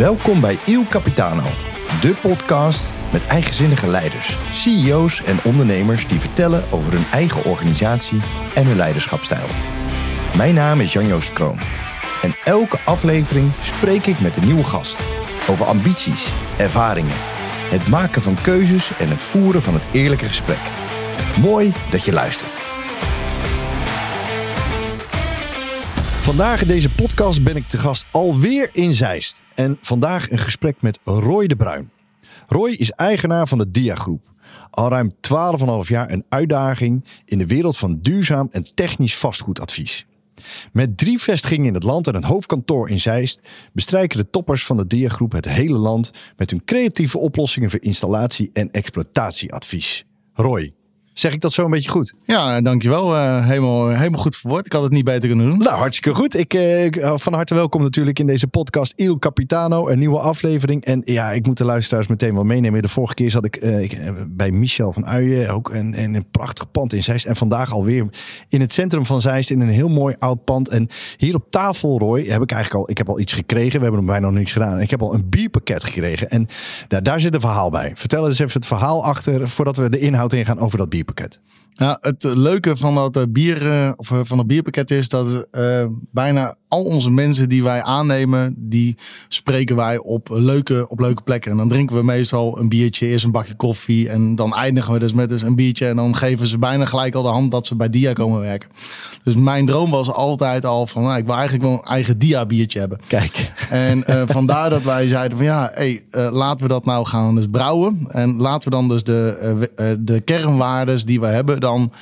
Welkom bij Il Capitano, de podcast met eigenzinnige leiders, CEO's en ondernemers die vertellen over hun eigen organisatie en hun leiderschapstijl. Mijn naam is Jan-Joost Kroon en elke aflevering spreek ik met een nieuwe gast over ambities, ervaringen, het maken van keuzes en het voeren van het eerlijke gesprek. Mooi dat je luistert. Vandaag in deze podcast ben ik te gast alweer in Zeist. En vandaag een gesprek met Roy de Bruin. Roy is eigenaar van de Dia Groep. Al ruim 12,5 jaar een uitdaging in de wereld van duurzaam en technisch vastgoedadvies. Met drie vestigingen in het land en een hoofdkantoor in Zeist bestrijken de toppers van de Dia Groep het hele land met hun creatieve oplossingen voor installatie en exploitatieadvies. Roy, Zeg ik dat zo een beetje goed? Ja, dankjewel. Uh, helemaal, helemaal goed verwoord. Ik had het niet beter kunnen doen. Nou, hartstikke goed. Ik, uh, van harte welkom natuurlijk in deze podcast Il Capitano, een nieuwe aflevering. En ja, ik moet de luisteraars meteen wel meenemen. De vorige keer zat ik, uh, ik bij Michel van Uijen, ook een, een, een prachtig pand in Zeist. En vandaag alweer in het centrum van Zeist, in een heel mooi oud pand. En hier op tafel, Roy, heb ik eigenlijk al, ik heb al iets gekregen. We hebben nog bijna nog niets gedaan. Ik heb al een bierpakket gekregen. En daar, daar zit een verhaal bij. Vertel eens even het verhaal achter, voordat we de inhoud ingaan over dat bierpakket pakket. Ja, het leuke van dat bier, of van dat bierpakket is dat uh, bijna al onze mensen die wij aannemen, die spreken wij op leuke, op leuke plekken. En dan drinken we meestal een biertje, eerst een bakje koffie. En dan eindigen we dus met dus een biertje. En dan geven ze bijna gelijk al de hand dat ze bij Dia komen werken. Dus mijn droom was altijd al van, nou, ik wil eigenlijk wel een eigen Dia biertje hebben. Kijk. En uh, vandaar dat wij zeiden van, ja, hey, uh, laten we dat nou gaan dus brouwen. En laten we dan dus de, de kernwaardes die we hebben dan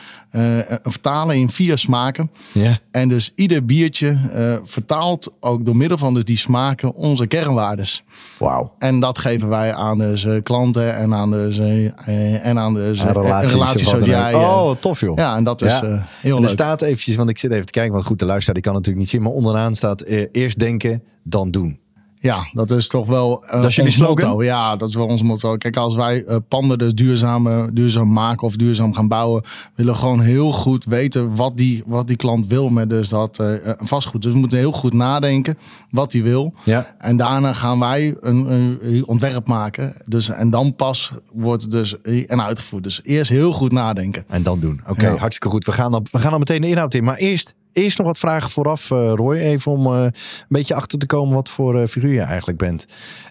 vertalen in vier smaken. Ja. En dus ieder biertje vertaalt ook door middel van dus die smaken onze kernwaardes. Wauw. En dat geven wij aan de klanten en aan de, uh, en aan de relaties, relaties zoals jij. Oh, tof joh. Ja, en dat is ja. Heel en er staat eventjes, want ik zit even te kijken, want goed, de luisteraar die kan natuurlijk niet zien, maar onderaan staat eerst denken, dan doen. Ja, dat is toch wel uh, dat is jullie slogan? Motto. Ja, dat is wel ons motto. Kijk, als wij uh, panden dus duurzaam, duurzaam maken of duurzaam gaan bouwen, willen we gewoon heel goed weten wat die, wat die klant wil met dus dat uh, vastgoed. Dus we moeten heel goed nadenken wat hij wil. Ja. En daarna gaan wij een, een, ontwerp maken. Dus, en dan pas wordt het dus en uitgevoerd. Dus eerst heel goed nadenken. En dan doen. Oké, okay, ja. hartstikke goed. We gaan, dan, we gaan dan meteen de inhoud in. Maar eerst Eerst nog wat vragen vooraf, uh, Roy. Even om uh, een beetje achter te komen wat voor uh, figuur je eigenlijk bent.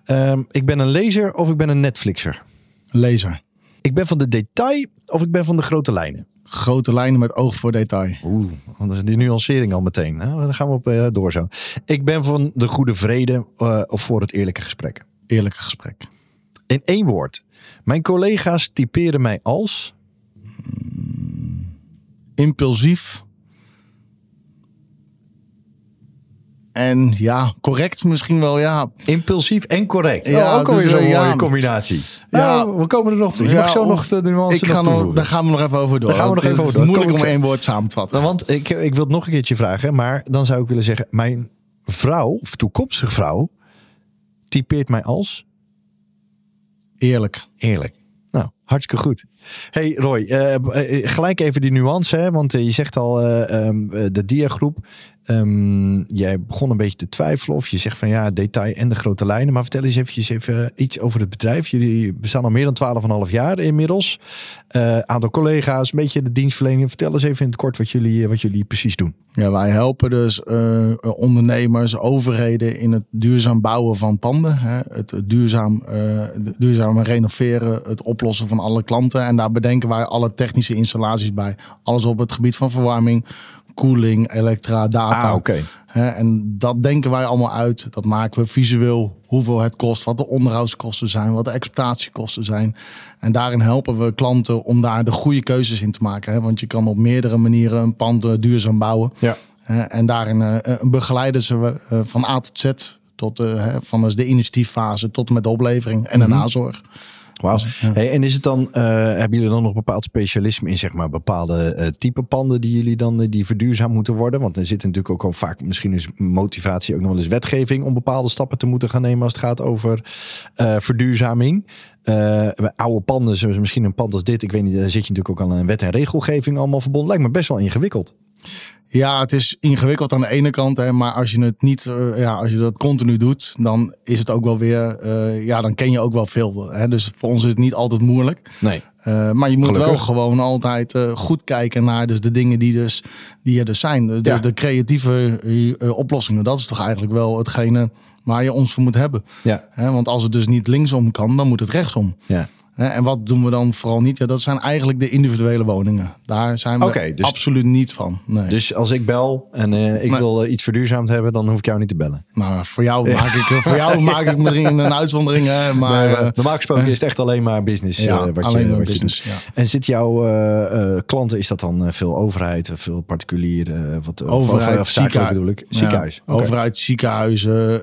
Uh, ik ben een lezer of ik ben een Netflixer? Lezer. Ik ben van de detail of ik ben van de grote lijnen? Grote lijnen met oog voor detail. Oeh, dat is die nuancering al meteen. Nou, dan gaan we op door zo. Ik ben van de goede vrede of voor het eerlijke gesprek? Eerlijke gesprek. In één woord. Mijn collega's typeren mij als... Impulsief, En ja, correct misschien wel, ja. Impulsief en correct. Ja, oh, ook alweer zo'n ja, mooie combinatie. Ja, nou, we komen er nog toe. Je mag zo nog de nuance ik ga nog, Daar gaan we nog even over door. Daar gaan we nog even over door. Het is moeilijk om één woord samen te vatten. Want ik, ik wil het nog een keertje vragen. Maar dan zou ik willen zeggen, mijn vrouw, of toekomstige vrouw, typeert mij als... Eerlijk. Eerlijk. Nou, hartstikke goed. Hey Roy, uh, gelijk even die nuance, hè, want uh, je zegt al uh, um, de diagroep. Um, jij begon een beetje te twijfelen of je zegt van ja, detail en de grote lijnen. Maar vertel eens eventjes even iets over het bedrijf. Jullie bestaan al meer dan 12,5 jaar inmiddels. Uh, aantal collega's, een beetje de dienstverlening. Vertel eens even in het kort wat jullie, wat jullie precies doen. Ja, wij helpen dus uh, ondernemers, overheden in het duurzaam bouwen van panden. Hè. Het duurzaam, duurzaam renoveren, het oplossen van alle klanten. En daar bedenken wij alle technische installaties bij. Alles op het gebied van verwarming, koeling, elektra, data. Ah, oké. En dat denken wij allemaal uit. Dat maken we visueel, hoeveel het kost, wat de onderhoudskosten zijn, wat de exploitatiekosten zijn. En daarin helpen we klanten om daar de goede keuzes in te maken. Hè? Want je kan op meerdere manieren een pand eh, duurzaam bouwen. Ja. En daarin uh, begeleiden ze we van A tot Z, tot van dus de initiatieffase tot en met de oplevering en de mhm. nazorg. Wauw. Hey, en is het dan, uh, hebben jullie dan nog bepaald specialisme in zeg maar bepaalde uh, type panden die jullie dan uh, die verduurzaam moeten worden? Want er zit natuurlijk ook al vaak misschien is motivatie ook nog wel eens wetgeving om bepaalde stappen te moeten gaan nemen als het gaat over verduurzaming. oude panden, misschien een pand als dit, ik weet niet, daar zit je natuurlijk ook al een wet en regelgeving allemaal verbonden. Lijkt me best wel ingewikkeld. Ja, het is ingewikkeld aan de ene kant, hè, maar als je het niet, uh, ja, als je dat continu doet, dan is het ook wel weer, uh, ja, dan ken je ook wel veel. Hè. Dus voor ons is het niet altijd moeilijk. Nee. Uh, maar je moet Gelukkig. wel gewoon altijd goed kijken naar dus de dingen die, dus, die er dus zijn. Dus ja. de creatieve oplossingen, dat is toch eigenlijk wel hetgene waar je ons voor moet hebben. Ja. Hè, want als het dus niet linksom kan, dan moet het rechtsom. Ja. En wat doen we dan vooral niet? Ja, dat zijn eigenlijk de individuele woningen. Daar zijn we okay, dus, absoluut niet van. Nee. Dus als ik bel en uh, ik maar, wil uh, iets verduurzaamd hebben, dan hoef ik jou niet te bellen. Nou, voor jou maak ik, voor jou maak ik misschien een uitzondering. Hè, maar, nee, uh, normaal gesproken is het echt alleen maar business. Ja, wat alleen je, maar wat business. Je ja. En zit jouw klanten, is dat dan veel overheid, veel particulier? wat, overheid, of, ziekenhuis bedoel ik? Ziekenhuis. Ja, okay. Overheid, ziekenhuizen,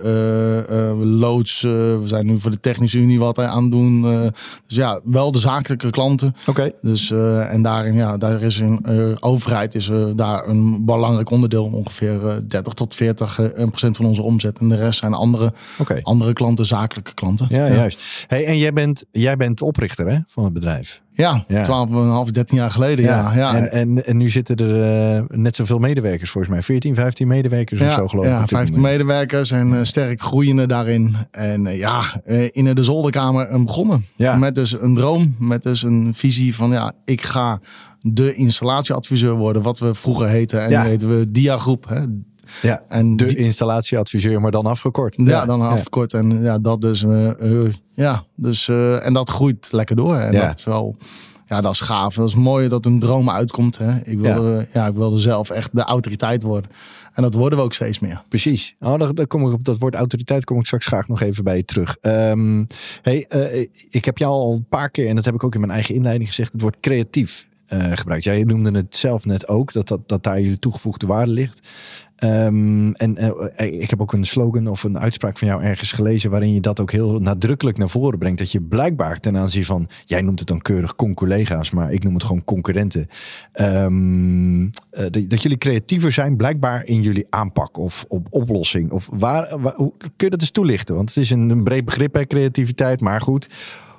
loods. we zijn nu voor de Technische Unie wat aan het doen. dus ja, wel de zaken klanten. Oké. Okay. Dus uh, en daarin, ja, daar is een uh, overheid is uh, daar een belangrijk onderdeel, ongeveer 30 tot 40 procent van onze omzet. En de rest zijn andere, okay. andere klanten, zakelijke klanten. Ja, ja. juist. Hey, en jij bent, jij bent oprichter hè, van het bedrijf. Ja, ja. 12,5, 13 jaar geleden. Ja. ja. En, en, en, nu zitten er uh, net zoveel medewerkers, volgens mij. 14, 15 medewerkers of zo, geloof ik. Ja, 15 medewerkers en uh, sterk groeiende daarin. En uh, ja, in de zolderkamer begonnen. Met dus een droom, met dus een visie van ja, ik ga de installatieadviseur worden, wat we vroeger heten. En nu heten we Diagroep. Hè. Ja, en de die, installatieadviseur, maar dan afgekort. Ja, ja dan afgekort. En ja, dat dus, uh, uh, ja, dus uh, en dat groeit lekker door. En ja. dat is wel, ja, dat is gaaf. Dat is mooi dat een droom uitkomt. Hè. Ik, wilde, ja. ik wilde zelf echt de autoriteit worden. En dat worden we ook steeds meer. Precies. Oh, daar, kom ik op dat woord autoriteit kom ik straks graag nog even bij je terug. Um, hey, ik heb jou al een paar keer, en dat heb ik ook in mijn eigen inleiding gezegd, het woord creatief. Uh, gebruikt. Jij noemde het zelf net ook, dat, dat, dat daar jullie toegevoegde waarde ligt. Um, en uh, ik heb ook een slogan of een uitspraak van jou ergens gelezen waarin je dat ook heel nadrukkelijk naar voren brengt. Dat je blijkbaar ten aanzien van, jij noemt het dan keurig con-collega's, maar ik noem het gewoon concurrenten. Uh, dat, jullie creatiever zijn blijkbaar in jullie aanpak of op oplossing. Of waar, hoe, kun je dat eens toelichten? Want het is een, een breed begrip, hè, creativiteit. Maar goed,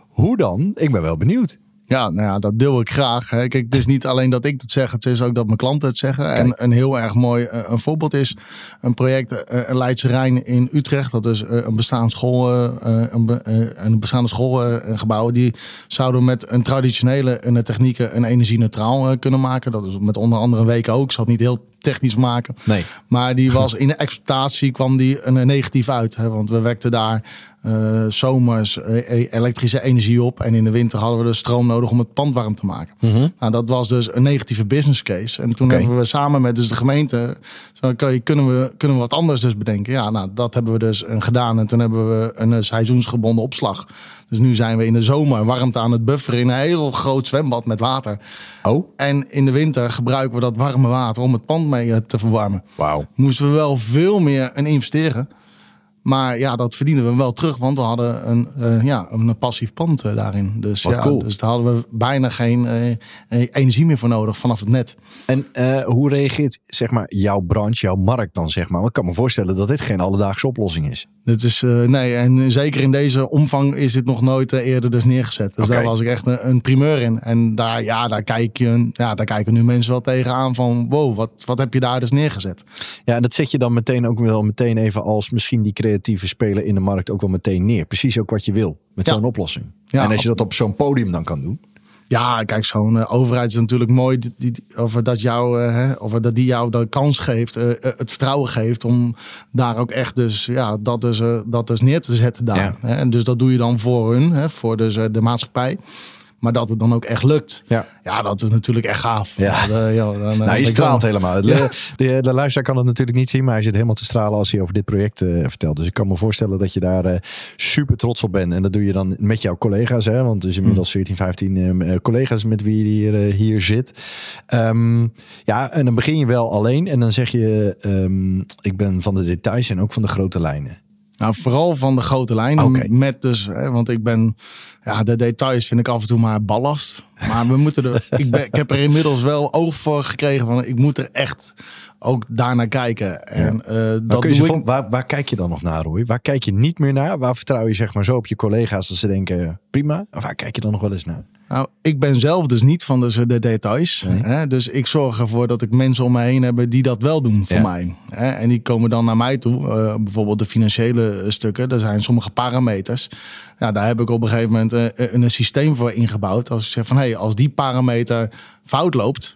hoe dan? Ik ben wel benieuwd. Ja, nou ja, dat deel ik graag. Kijk, het is niet alleen dat ik het zeg, het is ook dat mijn klanten het zeggen. Kijk. En een heel erg mooi uh, een voorbeeld is een project uh, Leidse Rijn in Utrecht. Dat is een bestaande school, een, een bestaande schoolgebouw. die zouden met een traditionele technieken een energie-neutraal kunnen maken. Dat is met onder andere een week ook. Ik zal het niet heel technisch maken. Nee. Maar die was in de exploitatie kwam die een negatief uit. Hè, want we wekten daar uh, zomers uh, elektrische energie op. En in de winter hadden we dus stroom nodig om het pand warm te maken. Mm -hmm. Nou, dat was dus een negatieve business case. En toen hebben we samen met dus de gemeente... Zo, oké, kunnen, we, kunnen we wat anders dus bedenken? Ja, nou, dat hebben we dus gedaan. En toen hebben we een seizoensgebonden opslag. Dus nu zijn we in de zomer warmte aan het bufferen... in een heel groot zwembad met water. Oh, En in de winter gebruiken we dat warme water om het pand mee eh, te verwarmen. wauw. Moesten we wel veel meer in investeren. Maar ja, dat verdienen we wel terug, want we hadden een, uh, ja, een passief pand uh, daarin. Dus, Wat ja, cool. dus daar hadden we bijna geen uh, energie meer voor nodig vanaf het net. En hoe reageert zeg maar, jouw branche, jouw markt dan? Zeg maar? Want ik kan me voorstellen dat dit geen alledaagse oplossing is. Dit is, nee, en zeker in deze omvang is dit nog nooit eerder dus neergezet. Dus daar was ik echt een, een primeur in. En daar, ja, daar, kijk je, ja, daar kijken nu mensen wel tegenaan van... wow, wat, wat heb je daar dus neergezet? Ja, en dat zet je dan meteen ook wel meteen even als misschien die creatieve speler in de markt ook wel meteen neer. Precies ook wat je wil met Ja. zo'n oplossing. Ja, en als je dat op zo'n podium dan kan doen. Ja, kijk, zo'n uh, overheid is natuurlijk mooi die, die, of dat, jou, uh, hè, of dat die jou de kans geeft, uh, het vertrouwen geeft om daar ook echt dus, ja, dat dus, dat dus neer te zetten daar. Ja. Hè. En dus dat doe je dan voor hun, hè, voor dus, de maatschappij. Maar dat het dan ook echt lukt. Ja. Ja, dat is natuurlijk echt gaaf. Ja. Dan, ja dan, dan Nou, ben je straalt helemaal. De, de, de luisteraar kan het natuurlijk niet zien, maar hij zit helemaal te stralen als hij over dit project eh, vertelt. Dus ik kan me voorstellen dat je daar eh, super trots op bent. En dat doe je dan met jouw collega's, hè? want er is inmiddels 14, 15 eh, collega's met wie je hier, eh, hier zit. Ehm, ja, en dan begin je wel alleen en dan zeg je, ehm, ik ben van de details en ook van de grote lijnen. Nou, vooral van de grote. Oké. Met dus, hè, want ik ben, ja, de details vind ik af en toe maar ballast. Maar we moeten er, ik, ben, ik heb er inmiddels wel oog voor gekregen van, ik moet er echt ook daarnaar kijken. En eh, dat je ik. waar, waar kijk je dan nog naar, Roy? Waar kijk je niet meer naar? Waar vertrouw je zeg maar zo op je collega's dat ze denken, prima? Of waar kijk je dan nog wel eens naar? Nou, ik ben zelf dus niet van de, de details. Nee. Hè? Dus ik zorg ervoor dat ik mensen om me heen heb die dat wel doen voor Ja. mij. Hè? En die komen dan naar mij toe. Eh, bijvoorbeeld de financiële eh, stukken. Er zijn sommige parameters. Ja, daar heb ik op een gegeven moment eh, een, een systeem voor ingebouwd. Als ik zeg van, hé, hey, als die parameter fout loopt...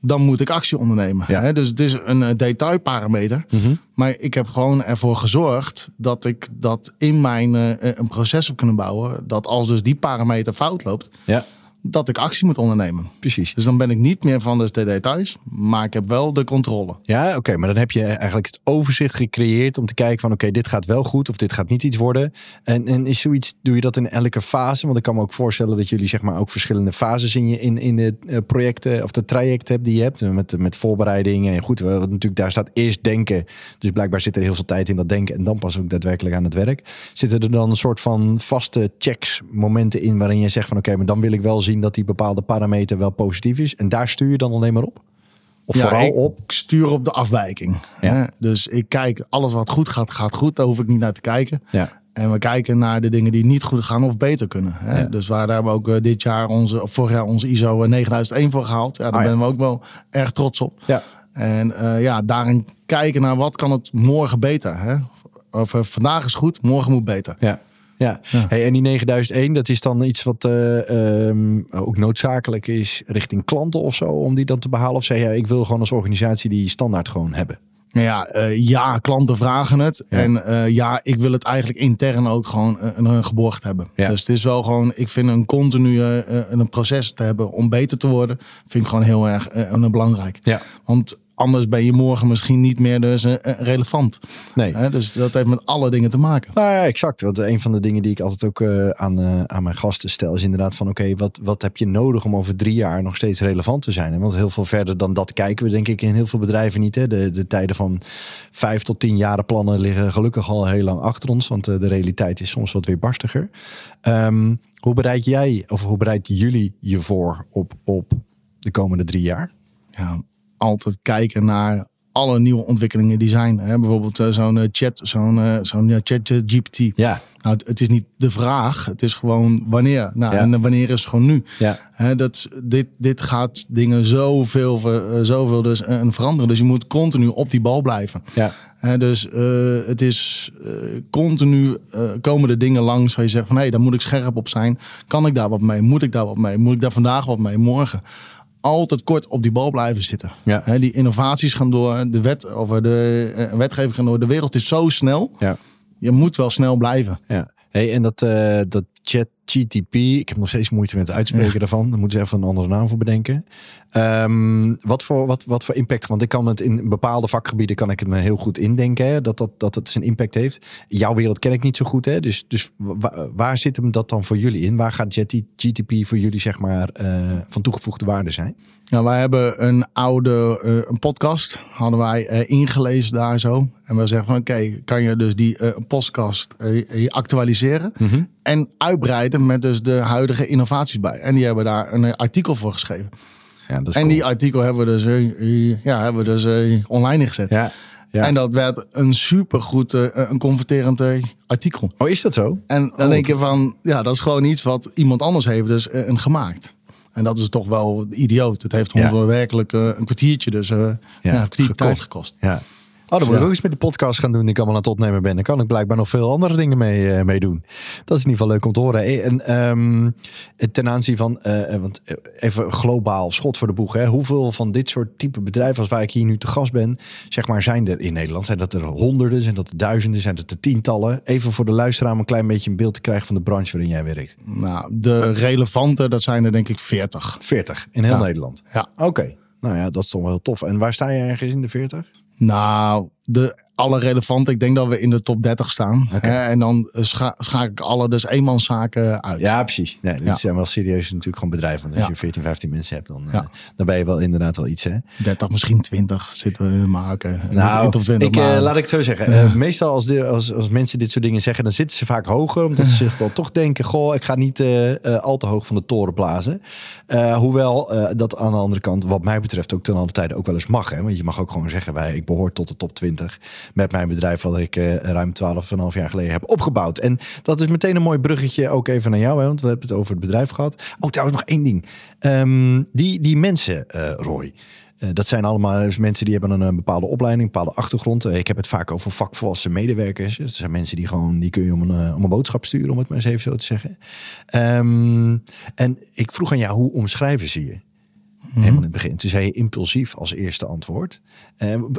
dan moet ik actie ondernemen. Ja. Hè? Dus het is een eh, detailparameter. Maar ik heb gewoon ervoor gezorgd dat ik dat in mijn eh, een proces heb kunnen bouwen. Dat als dus die parameter fout loopt, Ja, dat ik actie moet ondernemen. precies. Dus dan ben ik niet meer van de details, maar ik heb wel de controle. Ja, oké, maar dan heb je eigenlijk het overzicht gecreëerd om te kijken van oké, dit gaat wel goed of dit gaat niet iets worden. En, en is zoiets, doe je dat in elke fase? Want ik kan me ook voorstellen dat jullie zeg maar ook verschillende fases in je in, in de eh, projecten of de traject hebt die je hebt. Met, met voorbereidingen en goed, wel, natuurlijk daar staat eerst denken. Dus blijkbaar zit er heel veel tijd in dat denken en dan pas ook daadwerkelijk aan het werk. Zitten er dan een soort van vaste checks, momenten in waarin je zegt van oké, maar dan wil ik wel zien dat die bepaalde parameter wel positief is. En daar stuur je dan alleen maar op? Of Ja, vooral ik op? stuur op de afwijking. Ja. Dus ik kijk, alles wat goed gaat, gaat goed. Daar hoef ik niet naar te kijken. Ja. En we kijken naar de dingen die niet goed gaan of beter kunnen. Hè? Ja. Dus waar daar hebben we ook eh, dit jaar onze, of vorig jaar onze ISO 9001 voor gehaald. Ja, daar Ah, ja. ben we ook wel erg trots op. Ja. En eh, ja, daarin kijken naar wat kan het morgen beter. Hè? Of eh, vandaag is goed, morgen moet beter. Ja. Ja, Ja. Hey, en die 9001, dat is dan iets wat eh, ehm, ook noodzakelijk is richting klanten of zo, om die dan te behalen? Of zeg je, ik wil gewoon als organisatie die standaard gewoon hebben? Ja, eh, ja, klanten vragen het. Ja. En eh, ja, ik wil het eigenlijk intern ook gewoon een, een geborgd hebben. Ja. Dus het is wel gewoon, ik vind een continu een proces te hebben om beter te worden, vind ik gewoon heel erg een belangrijk. Ja. Want anders ben je morgen misschien niet meer dus, eh, eh, relevant. Nee. Dus dat heeft met alle dingen te maken. Nou ja, exact. Want een van de dingen die ik altijd ook eh, aan, aan mijn gasten stel, is inderdaad van oké, wat, wat heb je nodig om over drie jaar nog steeds relevant te zijn? Want heel veel verder dan dat kijken we denk ik in heel veel bedrijven niet. Hè? De, de tijden van vijf tot tien jaren plannen liggen gelukkig al heel lang achter ons, want de realiteit is soms wat weer barstiger. Ehm, hoe bereid jij of hoe bereiden jullie je voor op, op de komende drie jaar? ja, altijd kijken naar alle nieuwe ontwikkelingen die zijn. Hè? Bijvoorbeeld eh, zo'n eh, chat, zo'n eh, zo'n chat GPT. Ja, Nou, het- het is niet de vraag, het is gewoon wanneer. Nou, Ja. En de wanneer is gewoon nu. ja, Hè, dat, dit, dit gaat dingen zoveel, zoveel dus, eh, veranderen. Dus je moet continu op die bal blijven. ja. Hè, dus het is continu komen er dingen langs waar je zegt van hé, hey, daar moet ik scherp op zijn. Kan ik daar wat mee? Moet ik daar wat mee? Moet ik daar vandaag wat mee? Morgen. Altijd kort op die bal blijven zitten. Ja. Die innovaties gaan door, de wet over de eh, wetgeving gaan door. De wereld is zo snel. ja. Je moet wel snel blijven. Ja, hey, en dat, eh dat chat GTP, ik heb nog steeds moeite met het uitspreken daarvan. Daar moeten ze even een andere naam voor bedenken. Ehm, wat, voor, wat, wat voor impact? Want ik kan het in bepaalde vakgebieden kan ik het me heel goed indenken hè, dat, dat, dat het zijn impact heeft. Jouw wereld ken ik niet zo goed, hè? Dus, dus wa- waar zit hem dat dan voor jullie in? Waar gaat GTP voor jullie zeg maar eh, van toegevoegde waarde zijn? Nou, wij hebben een oude eh, een podcast, hadden wij eh, ingelezen daar zo. En we zeggen van oké, kan je dus die podcast actualiseren en uitbreiden met dus de huidige innovaties bij. En die hebben daar een artikel voor geschreven. Ja, dat is en cool. die artikel hebben we dus, eh, ja, hebben we dus eh, online gezet. Ja, ja. En dat werd een supergoed, eh, een converterend artikel. oh, is dat zo? En dan Oh. denk je van, ja, dat is gewoon iets wat iemand anders heeft dus een gemaakt. En dat is toch wel idioot. Het heeft ons Ja. werkelijk een kwartiertje, dus ja, een kwartier gekost. tijd gekost. Ja. Oh, dan moet ik ook eens met de podcast gaan doen die ik allemaal aan het opnemen ben. Dan kan ik blijkbaar nog veel andere dingen mee, eh, mee doen. Dat is in ieder geval leuk om te horen. Hey, En ehm, ten aanzien van, eh, eh, want eh, even globaal, schot voor de boeg. Hè. Hoeveel van dit soort type bedrijven als waar ik hier nu te gast ben, zeg maar, zijn er in Nederland? Zijn dat er honderden? Zijn dat er duizenden? Zijn dat er tientallen? Even voor de luisteraar om een klein beetje een beeld te krijgen van de branche waarin jij werkt. Nou, de relevante, dat zijn er denk ik 40. 40 in heel Ja. Nederland. Ja. Oké. Nou ja, dat is toch wel heel tof. En waar sta je ergens in de 40? Nou, de alle relevante, ik denk dat we in de top 30 staan. Hè, en dan scha schakel ik alle dus eenmanszaken uit. Ja, precies. Nee, dit Ja. zijn wel serieus natuurlijk gewoon bedrijven. Want als Ja. je 14, 15 mensen hebt, dan, eh, dan ben je wel inderdaad wel iets. Hè? 30, misschien 20 zitten we in de maken. Nou, in top 20, ik, eh, laat ik het zo zeggen. Eh, meestal als, de, als, als mensen dit soort dingen zeggen, dan zitten ze vaak hoger. Omdat ze zich dan toch denken, goh, ik ga niet al te hoog van de toren blazen. Hoewel dat aan de andere kant, wat mij betreft, ook ten alle tijde ook wel eens mag. Hè? Want je mag ook gewoon zeggen, wij, ik behoor tot de top 20. 2020 met mijn bedrijf wat ik uh, ruim 12,5 jaar geleden heb opgebouwd. En dat is meteen een mooi bruggetje ook even naar jou, hè, want we hebben het over het bedrijf gehad. Oh, trouwens nog één ding. Um, die, die mensen, uh, Roy. Uh, dat zijn allemaal dus mensen die hebben een, bepaalde opleiding, een bepaalde achtergrond. Ik heb het vaak over vakvolwassen medewerkers. Dat zijn mensen die gewoon, die kun je om een, om een boodschap sturen, om het maar eens even zo te zeggen. Um, en ik vroeg aan jou, hoe omschrijven ze je? Mm -hmm. Helemaal in het begin. Toen zei je impulsief als eerste antwoord.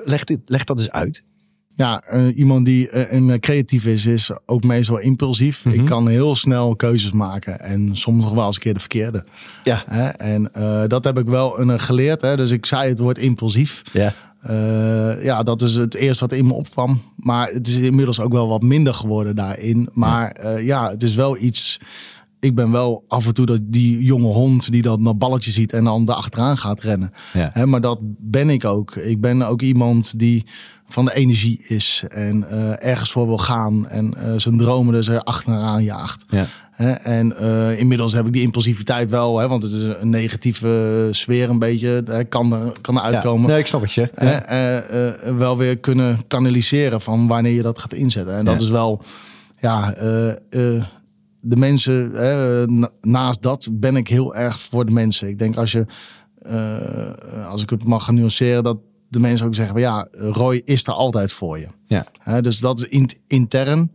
leg, dit, leg dat eens uit. Ja, uh, iemand die uh, een creatief is, is ook meestal impulsief. Mm -hmm. Ik kan heel snel keuzes maken en soms nog wel eens een keer de verkeerde. Ja. Hè? En uh, dat heb ik wel een, geleerd. Hè? Dus ik zei het woord impulsief. Ja. ja, dat is het eerste wat in me opkwam. Maar het is inmiddels ook wel wat minder geworden daarin. Maar ja, ja het is wel iets ik ben wel af en toe dat die jonge hond die dan dat balletje ziet en dan achteraan gaat rennen. Ja. He, maar dat ben ik ook. Ik ben ook iemand die van de energie is en uh, ergens voor wil gaan en uh, zijn dromen dus er achteraan jaagt. Ja. He, en uh, inmiddels heb ik die impulsiviteit wel, want het is een negatieve sfeer een beetje. Hè, kan er kan er uitkomen. Ja. Nee, ik snap wat je zegt. Wel weer kunnen kanaliseren van wanneer je dat gaat inzetten. En dat is wel, ja de mensen, hè, naast dat ben ik heel erg voor de mensen. Ik denk als je, uh, als ik het mag nuanceren, dat de mensen ook zeggen: van, ja, Roy is er altijd voor je. Ja. Hè, dus dat is in, intern,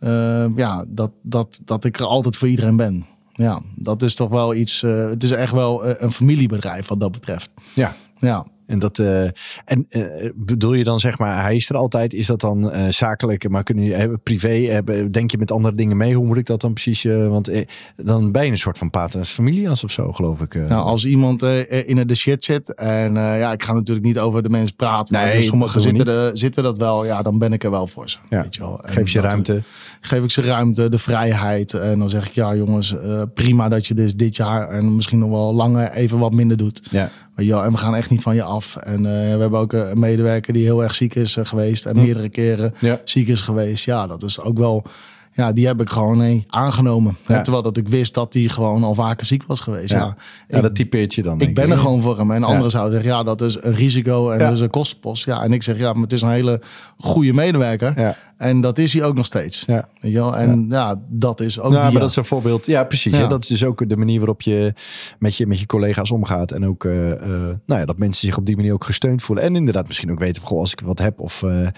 uh, ja, dat, dat, dat ik er altijd voor iedereen ben. Ja, dat is toch wel iets. Uh, het is echt wel een familiebedrijf wat dat betreft. Ja. Ja. En dat uh, en uh, bedoel je dan zeg maar, hij is er altijd. Is dat dan uh, zakelijk, maar kunnen je hebben privé? Hebben, denk je met andere dingen mee? Hoe moet ik dat dan precies? want dan ben je een soort van paters familias of zo, geloof ik. Nou, als iemand in de shit zit en ja, ik ga natuurlijk niet over de mensen praten. Nee, maar sommigen zitten, zitten dat wel. Ja, dan ben ik er wel voor ze. Ja. Weet je wel. En geef je ruimte. Geef ik ze ruimte, de vrijheid. En dan zeg ik ja, jongens, prima dat je dus dit jaar en misschien nog wel langer even wat minder doet. Ja. Ja, en we gaan echt niet van je af. En uh, we hebben ook een medewerker die heel erg ziek is uh, geweest. En meerdere keren ja. ziek is geweest. Ja, dat is ook wel... Ja, die heb ik gewoon hey, aangenomen. Ja. Terwijl dat ik wist dat hij gewoon al vaker ziek was geweest. Ja, ja. ja dat typeert je dan. Ik ben ik. er gewoon voor hem. En anderen zouden zeggen, ja, dat is een risico en dat is een kostenpost. Ja, en ik zeg, ja, maar het is een hele goede medewerker. Ja. En dat is hij ook nog steeds. Ja. Weet je wel? En ja. dat is ook nou, die, maar dat is een voorbeeld. Ja, precies. Ja. Dat is dus ook de manier waarop je met je, met je collega's omgaat. En ook, uh, uh, nou ja, dat mensen zich op die manier ook gesteund voelen. En inderdaad misschien ook weten, goh, als ik wat heb of uh,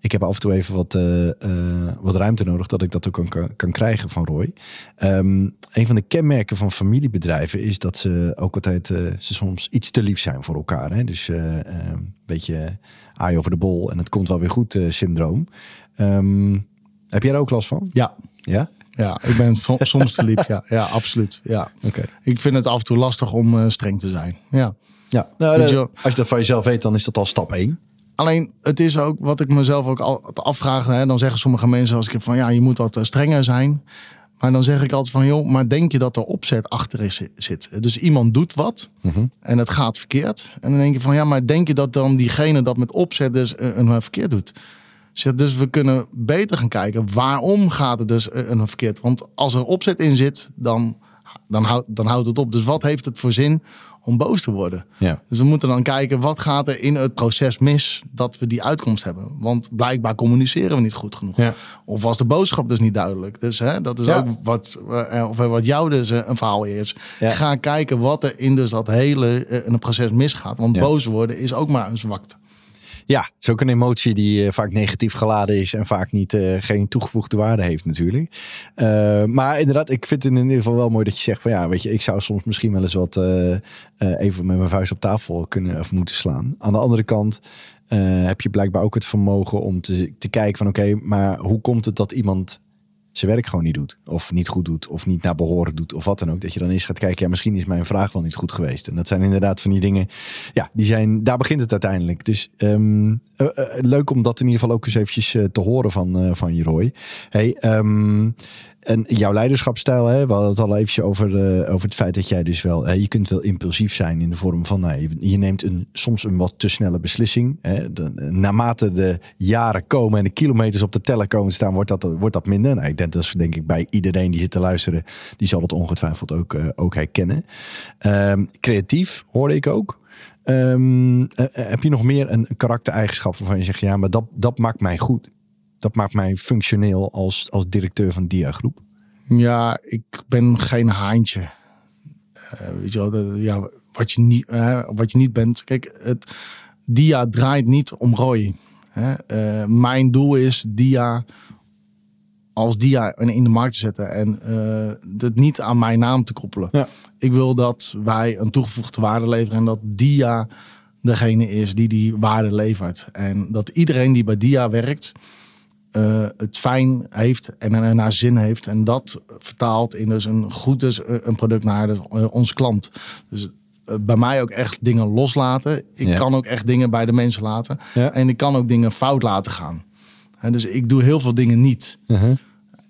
ik heb af en toe even wat, wat ruimte nodig, dat ik dat ook kan, kan krijgen van Roy. Um, een van de kenmerken van familiebedrijven is dat ze ook altijd, ze soms iets te lief zijn voor elkaar. Hè? Dus een beetje aai over de bol en het komt wel weer goed syndroom. Um, heb jij er ook last van? Ja. Ja? Ja, ik ben soms te lief. Ja, ja absoluut. Ja. Okay. Ik vind het af en toe lastig om uh, streng te zijn. Ja. Ja, nou, de, als je dat van jezelf weet, dan is dat al stap 1. Alleen, het is ook wat ik mezelf ook afvraag. Hè, dan zeggen sommige mensen als ik van ja, je moet wat strenger zijn. Maar dan zeg ik altijd van joh, maar denk je dat er opzet achter is, zit? Dus iemand doet wat mm -hmm. en het gaat verkeerd. En dan denk je van ja, maar denk je dat dan diegene dat met opzet dus een, een verkeerd doet? Dus we kunnen beter gaan kijken waarom gaat het dus een verkeerd. Want als er opzet in zit, dan, dan, houd, dan houdt het op. Dus wat heeft het voor zin om boos te worden? Ja. Dus we moeten dan kijken wat gaat er in het proces mis dat we die uitkomst hebben. Want blijkbaar communiceren we niet goed genoeg. Ja. Of was de boodschap dus niet duidelijk. Dus hè, dat is Ja. ook wat, eh, of wat jou dus eh, een verhaal is. Ga kijken wat er in dus dat hele eh, het proces misgaat. Want boos worden is ook maar een zwakte. Ja, het is ook een emotie die eh, vaak negatief geladen is en vaak niet, eh, geen toegevoegde waarde heeft natuurlijk. Eh, maar inderdaad, ik vind het in ieder geval wel mooi dat je zegt van ja, weet je, ik zou soms misschien wel eens wat even met mijn vuist op tafel kunnen of moeten slaan. Aan de andere kant heb je blijkbaar ook het vermogen om te, te kijken van oké, maar hoe komt het dat iemand zijn werk gewoon niet doet. Of niet goed doet. Of niet naar behoren doet. Of wat dan ook. Dat je dan eens gaat kijken. Ja, misschien is mijn vraag wel niet goed geweest. En dat zijn inderdaad van die dingen. Ja, die zijn, daar begint het uiteindelijk. Dus eh, leuk om dat in ieder geval ook eens eventjes eh, te horen van, van je. Hey, ehm, en jouw leiderschapsstijl, hè, we hadden het al eventjes over, uh, over het feit dat jij dus wel, je kunt wel impulsief zijn in de vorm van, nou, je, neemt een, soms een wat te snelle beslissing. Hè. Naarmate de jaren komen en de kilometers op de teller komen staan, wordt dat, wordt dat minder. Nou, ik denk dat is denk ik bij iedereen die zit te luisteren, die zal het ongetwijfeld ook, uh, ook herkennen. Um, creatief hoorde ik ook. Um, heb je nog meer een karaktereigenschap waarvan je zegt, ja, maar dat, dat maakt mij goed? Dat maakt mij functioneel als, als directeur van Dia Groep. Ja, ik ben geen haantje. Uh, weet je wel, ja, wat, je niet, uh, wat je niet bent. Kijk, het, Dia draait niet om Roy. Uh, mijn doel is Dia als Dia in de markt te zetten en het niet aan mijn naam te koppelen. Ja. Ik wil dat wij een toegevoegde waarde leveren en dat Dia degene is die die waarde levert. En dat iedereen die bij Dia werkt, uh, het fijn heeft en er naar zin heeft. En dat vertaalt in dus een goed dus eh, een product naar de, uh, onze klant. Dus bij mij ook echt dingen loslaten. Ik kan ook echt dingen bij de mensen laten. Ja. En ik kan ook dingen fout laten gaan. En dus ik doe heel veel dingen niet. -huh.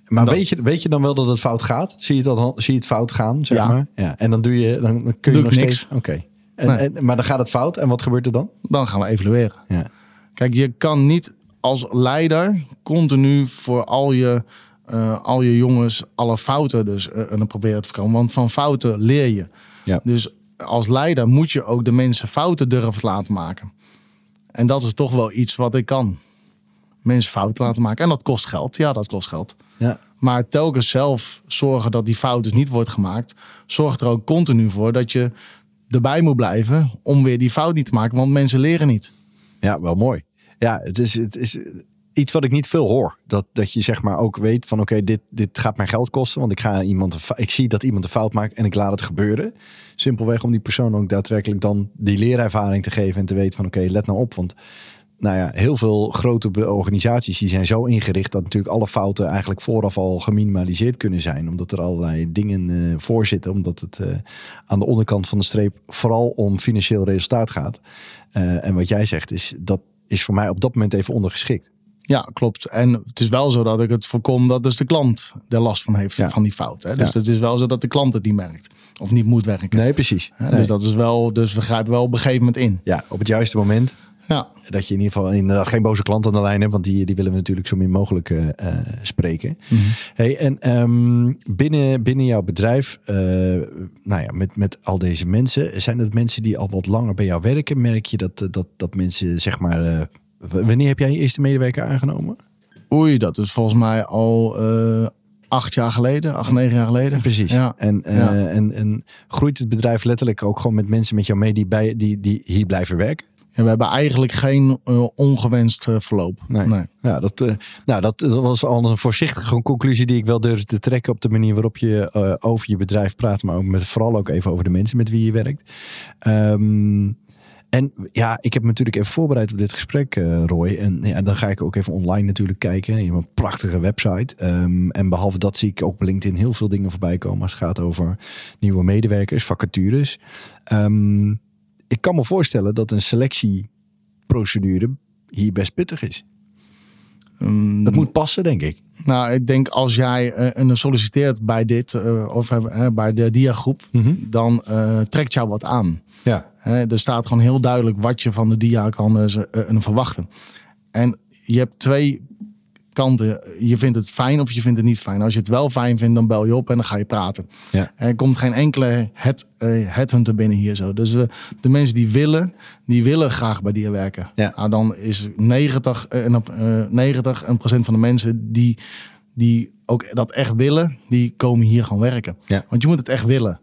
Maar weet, je, weet je dan wel dat het fout gaat? Zie je, dat, zie je het fout gaan? Zeg ja. Maar? ja. En dan, doe je, dan kun je nog niks. steeds. Oké. Okay. En, maar dan gaat het fout. En wat gebeurt er dan? Dan gaan we evalueren. Ja. Kijk, je kan niet als leider continu voor al je, uh, al je jongens alle fouten dus uh, proberen te voorkomen. Want van fouten leer je. Ja. Dus als leider moet je ook de mensen fouten durven laten maken. En dat is toch wel iets wat ik kan. Mensen fouten laten maken. En dat kost geld. Ja, dat kost geld. Ja. Maar telkens zelf zorgen dat die fout dus niet wordt gemaakt. Zorgt er ook continu voor dat je erbij moet blijven om weer die fout niet te maken. Want mensen leren niet. Ja, wel mooi. Ja, het is, het is iets wat ik niet veel hoor. Dat, dat je zeg maar ook weet van oké, dit, dit gaat mij geld kosten. Want ik, ga iemand, ik zie dat iemand een fout maakt en ik laat het gebeuren. Simpelweg om die persoon ook daadwerkelijk dan die leerervaring te geven. En te weten van oké, let nou op. Want nou ja, heel veel grote organisaties die zijn zo ingericht dat natuurlijk alle fouten eigenlijk vooraf al geminimaliseerd kunnen zijn. Omdat er allerlei dingen uh, voor zitten. Omdat het uh, aan de onderkant van de streep vooral om financieel resultaat gaat. Uh, en wat jij zegt is dat is voor mij op dat moment even ondergeschikt. Ja, klopt. En het is wel zo dat ik het voorkom dat dus de klant er last van heeft van die fout. Hè? Dus het is wel zo dat de klant het niet merkt. Of niet moet werken. Nee, precies. Nee. Dus dat is wel, dus we grijpen wel op een gegeven moment in. Ja, op het juiste moment. Ja. Dat je in ieder geval inderdaad geen boze klant aan de lijn hebt, want die, die willen we natuurlijk zo min mogelijk uh, spreken. Mm -hmm. Hey, en um, binnen, binnen jouw bedrijf, uh, nou ja, met, met al deze mensen, zijn het mensen die al wat langer bij jou werken? Merk je dat, dat, dat mensen, zeg maar, wanneer heb jij je eerste medewerker aangenomen? Oei, dat is volgens mij al acht jaar geleden, acht, negen jaar geleden. Precies. Ja. En, ja. en, en groeit het bedrijf letterlijk ook gewoon met mensen met jou mee die, bij, die, die hier blijven werken? En we hebben eigenlijk geen uh, ongewenst uh, verloop. Nee. nee. Ja, dat, uh, nou, dat, dat, was al een voorzichtige conclusie die ik wel durfde te trekken op de manier waarop je over je bedrijf praat, maar ook met, vooral ook even over de mensen met wie je werkt. Um, en ja, ik heb me natuurlijk even voorbereid op dit gesprek, uh, Roy. En ja, dan ga ik ook even online natuurlijk kijken. Je hebt een prachtige website. Um, en behalve dat zie ik ook op LinkedIn heel veel dingen voorbij komen als het gaat over nieuwe medewerkers, vacatures. Um, ik kan me voorstellen dat een selectieprocedure hier best pittig is. Um, dat moet passen, denk ik. Nou, ik denk als jij uh, een solliciteert bij dit, uh, of uh, bij de diagroep, mm -hmm. dan trekt jou wat aan. Ja. er staat gewoon heel duidelijk wat je van de dia kan verwachten. En je hebt twee kanten. Je vindt het fijn of je vindt het niet fijn. Als je het wel fijn vindt, dan bel je op en dan ga je praten. Ja. Er komt geen enkele het, uh, headhunter binnen hier zo. Dus de mensen die willen, die willen graag bij die werken. Ja. Nou, dan is 90, uh, uh, 90 procent van de mensen die, die ook dat echt willen, die komen hier gewoon werken. Ja. Want je moet het echt willen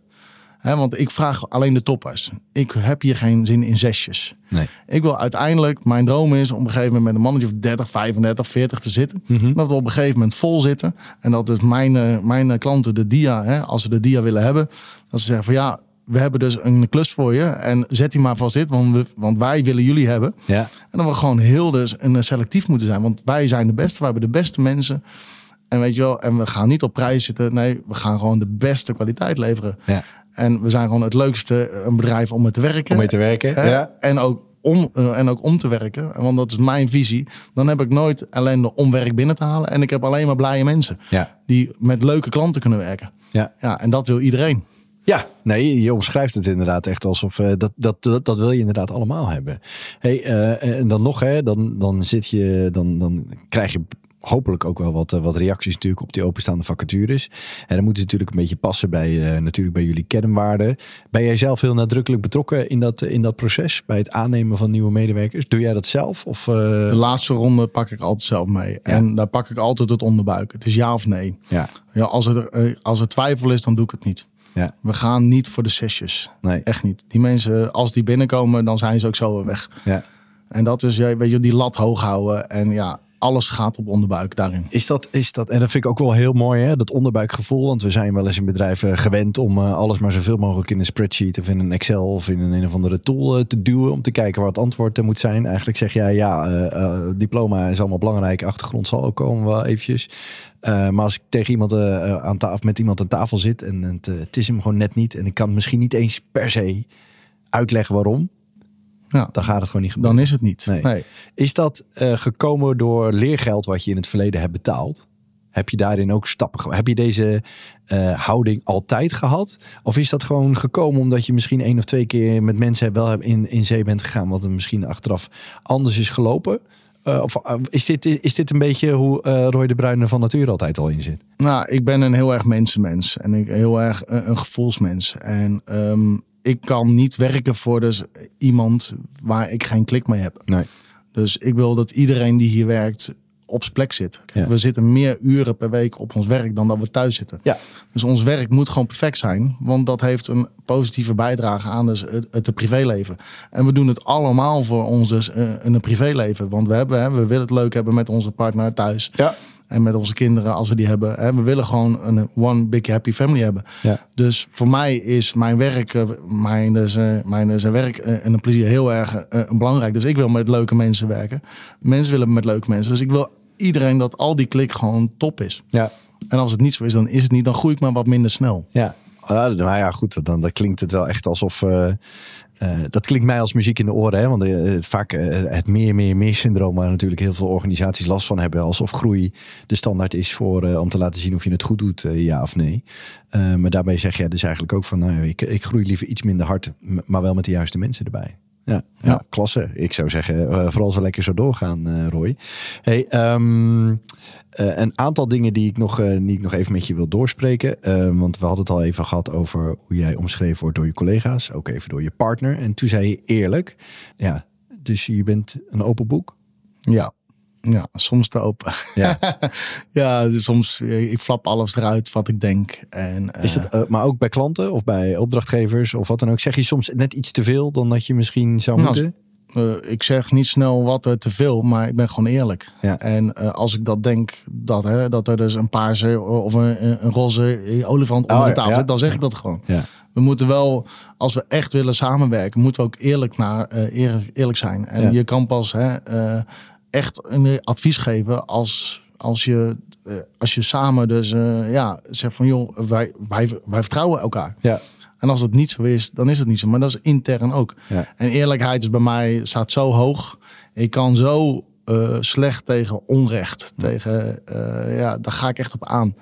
want ik vraag alleen de toppers. Ik heb hier geen zin in zesjes. Nee. Ik wil uiteindelijk, mijn droom is om op een gegeven moment met een mannetje of 30, 35, 40 te zitten. Mhm. Dat we op een gegeven moment vol zitten. En dat dus mijn, eh, mijn klanten de dia, als ze de dia willen hebben, dat ze zeggen van ja, we hebben dus een klus voor je. En zet die maar vast dit, want, we, want wij willen jullie hebben. Ja. En dan we gewoon heel dus een selectief moeten zijn. Want wij zijn de beste, we hebben de beste mensen. En weet je wel, en we gaan niet op prijs zitten. Nee, we gaan gewoon de beste kwaliteit leveren. Ja. En we zijn gewoon het leukste een bedrijf om mee te werken. Om mee te werken, ja. En ook om, eh, en ook om te werken, want dat is mijn visie, dan heb ik nooit ellende om werk binnen te halen. En ik heb alleen maar blije mensen Ja. die met leuke klanten kunnen werken. Ja. Ja, en dat wil iedereen. Ja, nee, je omschrijft het inderdaad echt alsof eh, dat, dat, dat, dat wil je inderdaad allemaal hebben. Hey, eh, en dan nog, hè, dan, dan zit je, dan, dan krijg je hopelijk ook wel wat, eh, wat reacties natuurlijk op die openstaande vacatures. En dan moeten ze natuurlijk een beetje passen bij, eh, natuurlijk bij jullie kernwaarden. Ben jij zelf heel nadrukkelijk betrokken in dat, in dat proces, bij het aannemen van nieuwe medewerkers? Doe jij dat zelf? Of, eh, De laatste ronde pak ik altijd zelf mee. En daar pak ik altijd het onderbuik. Het is ja of nee. ja, Ja, als, er, eh, als er twijfel is, dan doe ik het niet. ja, We gaan niet voor de sesjes. nee, Echt niet. Die mensen, als die binnenkomen, dan zijn ze ook zo weer weg. ja. En dat is, weet je, die lat hoog houden. En ja, alles gaat op onderbuik daarin. Is dat, is dat, en dat vind ik ook wel heel mooi, hè? dat onderbuikgevoel. Want we zijn wel eens in bedrijven gewend om eh, alles maar zoveel mogelijk in een spreadsheet of in een Excel of in een, een of andere tool eh, te duwen. Om te kijken waar het antwoord eh, moet zijn. Eigenlijk zeg jij, ja, eh, diploma is allemaal belangrijk. Achtergrond zal ook komen wel eventjes. Maar als ik tegen iemand aan tafel, met iemand aan tafel zit en het, het is hem gewoon net niet. En ik kan misschien niet eens per se uitleggen waarom. Ja, Dan gaat het gewoon niet gebeuren. dan is het niet. Nee. Nee. Is dat eh, gekomen door leergeld wat je in het verleden hebt betaald? Heb je daarin ook stappen Heb je deze eh, houding altijd gehad? Of is dat gewoon gekomen omdat je misschien één of twee keer met mensen wel in, in zee bent gegaan, wat er misschien achteraf anders is gelopen? Eh, of is, dit, is dit een beetje hoe Roy de Bruyne van nature altijd al in zit? Nou, ik ben een heel erg mensenmens. En ik heel erg een, een gevoelsmens. En ehm, ik kan niet werken voor dus iemand waar ik geen klik mee heb. Nee. Dus ik wil dat iedereen die hier werkt op zijn plek zit. Kijk, Ja. We zitten meer uren per week op ons werk dan dat we thuis zitten. Ja. Dus ons werk moet gewoon perfect zijn. Want dat heeft een positieve bijdrage aan dus het, het privéleven. En we doen het allemaal voor ons dus eh, in een privéleven. Want we, hebben, hè, we willen het leuk hebben met onze partner thuis. Ja. En met onze kinderen als we die hebben. Hè. We willen gewoon een one big happy family hebben. Ja. Dus voor mij is mijn werk, eh, mijn, eh, mijn dus, werk eh, en een plezier heel erg eh, belangrijk. Dus ik wil met leuke mensen werken. Mensen willen met leuke mensen. Dus ik wil iedereen dat al die klik gewoon top is. Ja. En als het niet zo is, dan is het niet. Dan groei ik maar wat minder snel. Ja, nou ja, goed. Dan, dan klinkt het wel echt alsof. eh, eh, dat klinkt mij als muziek in de oren. Hè? Want eh, het, vaak eh, het meer, meer, meer syndroom. Waar natuurlijk heel veel organisaties last van hebben. Alsof groei de standaard is voor, om te laten zien of je het goed doet, ja of nee. Maar daarbij zeg jij dus eigenlijk ook van. Nou, ik, ik groei liever iets minder hard. Maar wel met de juiste mensen erbij. Ja, ja. Ja. klasse. Ik zou zeggen, eh, vooral zo lekker zo doorgaan, eh, Roy. Hey, ehm, eh, een aantal dingen die ik, nog, die ik nog even met je wil doorspreken. Eh, want we hadden het al even gehad over hoe jij omschreven wordt door je collega's. Ook even door je partner. En toen zei je eerlijk. Ja, dus je bent een open boek. Ja. Ja, soms te open. Ja. ja, dus soms eh, ik flap alles eruit wat ik denk. En, Is dat, eh, maar ook bij klanten of bij opdrachtgevers of wat dan ook. Zeg je soms net iets te veel dan dat je misschien zou Nou, moeten? eh, ik zeg niet snel wat er te veel, maar ik ben gewoon eerlijk. Ja. En eh, als ik dat denk, dat, hè, dat er dus een paarse of een, een roze olifant onder Oh, de tafel ja. zit, dan zeg ik dat gewoon. Ja. We moeten wel, als we echt willen samenwerken, moeten we ook eerlijk, naar, eh, eerlijk, eerlijk zijn. En je kan pas hè, eh, echt een advies geven als, als, je, eh, als je samen dus eh, ja, zegt van joh, wij, wij, wij vertrouwen elkaar. Ja. En als het niet zo is, dan is het niet zo. Maar dat is intern ook. Ja. En eerlijkheid is bij mij staat zo hoog. Ik kan zo eh, slecht tegen onrecht. Tegen, ja, daar ga ik echt op aan.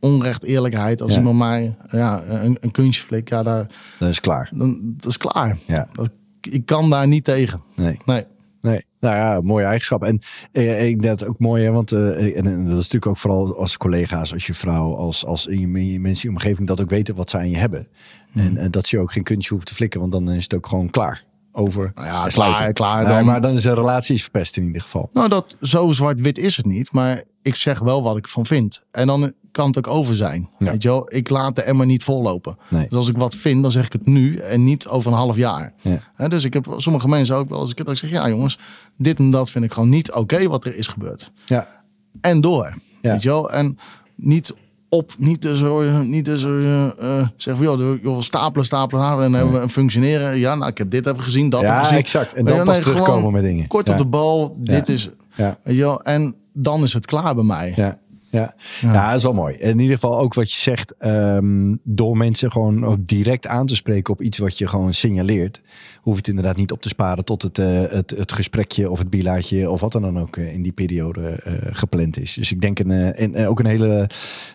Onrecht, eerlijkheid. Als Ja. iemand mij ja, een, een kunstje flikt, ja, daar, Dat is klaar. dan dat is klaar. Ja. Dat, ik kan daar niet tegen. Nee. Nee. Nee, nou ja, mooie eigenschap. En eh, ik denk dat ook mooi, hè, want eh, en, dat is natuurlijk ook vooral als collega's, als je vrouw, als, als in je, in je mensen in je omgeving dat ook weten wat zij aan je hebben. En, en dat je ook geen kunstje hoeft te flikken, want dan is het ook gewoon klaar. Over. Nou ja, klaar, klaar, Nee, dan- maar dan is een relatie verpest in ieder geval. Nou, dat, zo zwart-wit is het niet. Maar ik zeg wel wat ik van vind. En dan kan het ook over zijn. Ja. Weet je wel? Ik laat de emmer niet vollopen. Nee. Dus als ik wat vind, dan zeg ik het nu en niet over een half jaar. Ja. Dus ik heb sommige mensen ook wel eens dat ik zeg... ja jongens, dit en dat vind ik gewoon niet oké wat er is gebeurd. Ja. En door. Ja. Weet je wel? En niet op, niet te zo, niet eh, eh, zeggen van joh, joh, stapelen, stapelen, en dan hebben we een functioneren. Ja, nou, ik heb dit even gezien, dat Ja, gezien. exact. En dan pas terugkomen met dingen. Kort Ja. op de bal, dit is, Ja. wel, en dan is het klaar bij mij. Ja. Ja. Ja. dat is wel mooi. In ieder geval ook wat je zegt, ehm, door mensen gewoon direct aan te spreken op iets wat je gewoon signaleert, hoeft het inderdaad niet op te sparen tot het, eh, het, het gesprekje of het bilaatje of wat dan ook eh, in die periode eh, gepland is. Dus ik denk een, een, ook een hele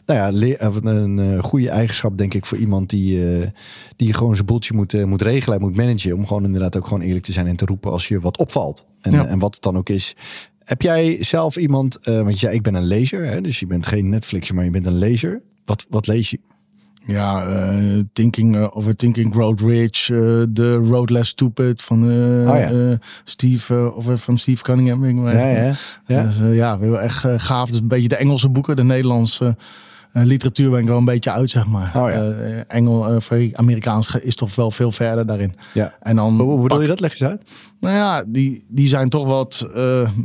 nou ja, een goede eigenschap, denk ik, voor iemand die, die gewoon zijn boeltje moet, moet regelen en moet managen. Om gewoon inderdaad ook gewoon eerlijk te zijn en te roepen als je wat opvalt. En, en wat het dan ook is. Heb jij zelf iemand, uh, want zei ik ben een lezer, hè, dus je bent geen Netflixer, maar je bent een lezer. Wat, wat lees je? Ja, uh, Thinking uh, over Thinking Road Rich, The Road Less Stupid van oh, ja. Steve of van Steve Cunningham. Ja, ja, ja. Dus, ja, heel echt gaaf. Dus een beetje de Engelse boeken, de Nederlandse literatuur ben ik wel een beetje uit, zeg maar. Oh, ja. Engel, Amerikaans is toch wel veel verder daarin. Ja. En dan hoe bedoel je dat? Leg eens uit. Nou ja, die, die zijn toch wat.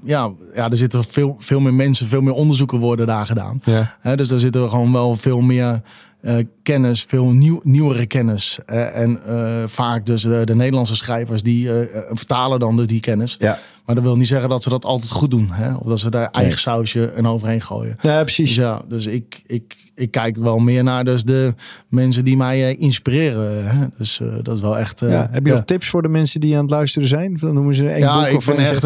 Ja, ja, er zitten veel, veel meer mensen, veel meer onderzoeken worden daar gedaan. Ja. dus daar zitten gewoon wel veel meer uh, kennis, veel nieuw, nieuwere kennis. Uh, en vaak dus de, de, Nederlandse schrijvers die vertalen dan dus die kennis. Ja. Maar dat wil niet zeggen dat ze dat altijd goed doen. Hè? Of dat ze daar eigen sausje en overheen gooien. Ja, precies. Dus, ja, dus ik, ik, ik kijk wel meer naar dus de mensen die mij inspireren. Hè? Dus dat is wel echt... ja. Heb je nog tips voor de mensen die aan het luisteren zijn? Dan noemen ze een ja, ik vind echt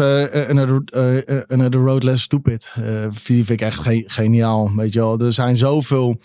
Another, uh, Another Road Less Stupid. Uh, vind ik echt ge geniaal. Weet je wel, er zijn zoveel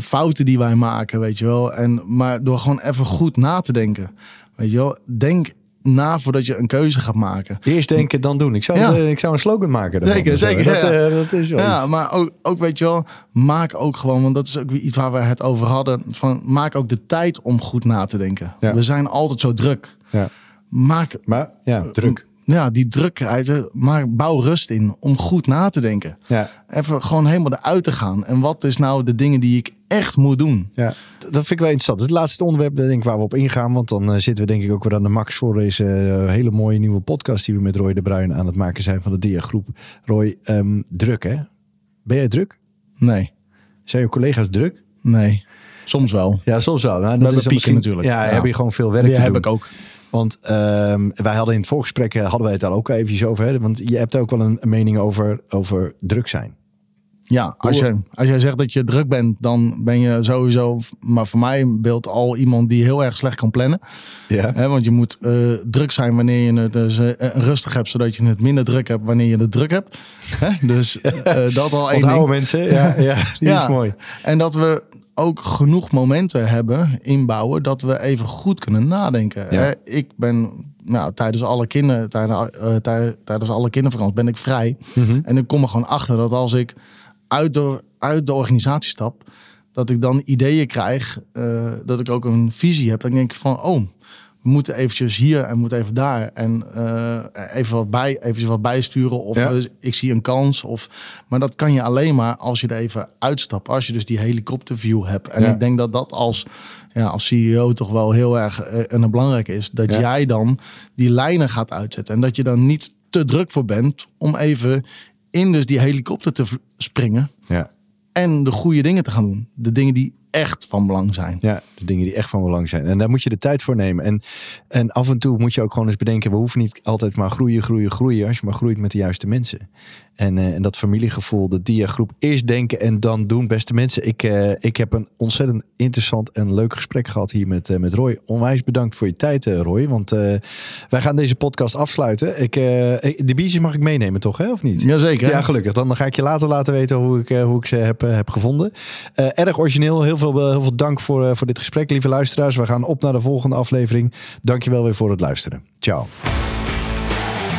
fouten die wij maken, weet je wel. En, maar door gewoon even goed na te denken. Weet je wel, denk na voordat je een keuze gaat maken. Eerst denken, dan doen. Ik zou, ja. ik zou een slogan maken. Zeker, zeker. Dat, ja. dat is wel Ja, maar ook, ook, weet je wel, maak ook gewoon, want dat is ook iets waar we het over hadden. Van, maak ook de tijd om goed na te denken. We zijn altijd zo druk. Ja maak. Maar ja, druk. Ja, die druk, maar bouw rust in om goed na te denken. Ja. Even gewoon helemaal eruit te gaan. En wat is nou de dingen die ik echt moet doen? Ja, dat vind ik wel interessant. Het laatste onderwerp denk ik, waar we op ingaan. Want dan uh, zitten we denk ik ook weer aan de max voor deze uh, hele mooie nieuwe podcast die we met Roy de Bruin aan het maken zijn van de Dia-groep. Roy, um, druk hè? Ben jij druk? Nee. Zijn je collega's druk? Nee. Soms wel. Ja, soms wel. Nou, dat is pieken natuurlijk. Ja, ja, heb je gewoon veel werk ja, te heb ik ook. Want um, wij hadden in het voorgesprek eh, hadden wij het daar ook even over. Hè? Want je hebt ook wel een, mening over, over druk zijn. Ja, als, je, als jij zegt dat je druk bent, dan ben je sowieso, maar voor mij beeld al iemand die heel erg slecht kan plannen. Ja. He, want je moet uh, druk zijn wanneer je het dus, uh, rustig hebt, zodat je het minder druk hebt wanneer je het druk hebt. He, dus uh, dat al één Onthouden mensen, ja, ja die ja. is mooi. En dat we ook genoeg momenten hebben inbouwen dat we even goed kunnen nadenken. Ik ben nou, tijdens alle kinder, tijdens, uh, tijdens alle kindervakantie ben ik vrij. Mhm. En ik kom er gewoon achter dat als ik uit de, uit de organisatie stap, dat ik dan ideeën krijg, uh, dat ik ook een visie heb. Dan denk ik van, oh, we moeten eventjes hier en moeten even daar. En uh, even, wat bij, eventjes wat bijsturen. Of ja. ik zie een kans. Of, maar dat kan je alleen maar als je er even uitstapt. Als je dus die helikopterview hebt. En ja. ik denk dat dat als, ja, als CEO toch wel heel erg uh, en belangrijk is. Dat ja. jij dan die lijnen gaat uitzetten. En dat je dan niet te druk voor bent om even in dus die helikopter te springen. Ja. En de goede dingen te gaan doen. De dingen die echt van belang zijn. Ja, de dingen die echt van belang zijn. En daar moet je de tijd voor nemen. En, en af en toe moet je ook gewoon eens bedenken... we hoeven niet altijd maar groeien, groeien, groeien... als je maar groeit met de juiste mensen. En, uh, en dat familiegevoel, de dia-groep... eerst denken en dan doen, beste mensen. Ik, uh, ik heb een ontzettend interessant en leuk gesprek gehad hier met, uh, met Roy. Onwijs bedankt voor je tijd, Roy. Want wij gaan deze podcast afsluiten. Ik, de biertjes mag ik meenemen, toch? Hè? Of niet? Jazeker. Ja, gelukkig. Dan ga ik je later laten weten hoe ik, hoe ik ze heb, heb gevonden. erg origineel. Heel veel, heel veel dank voor, voor dit gesprek, lieve luisteraars. We gaan op naar de volgende aflevering. Dankjewel weer voor het luisteren. Ciao.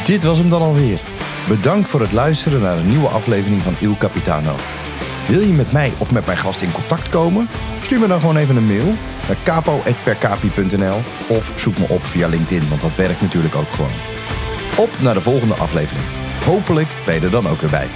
Dit was hem dan alweer. Bedankt voor het luisteren naar een nieuwe aflevering van Il Capitano. Wil je met mij of met mijn gast in contact komen? Stuur me dan gewoon even een mail naar capo.percapi.nl of zoek me op via LinkedIn, want dat werkt natuurlijk ook gewoon. Op naar de volgende aflevering. Hopelijk ben je er dan ook weer bij.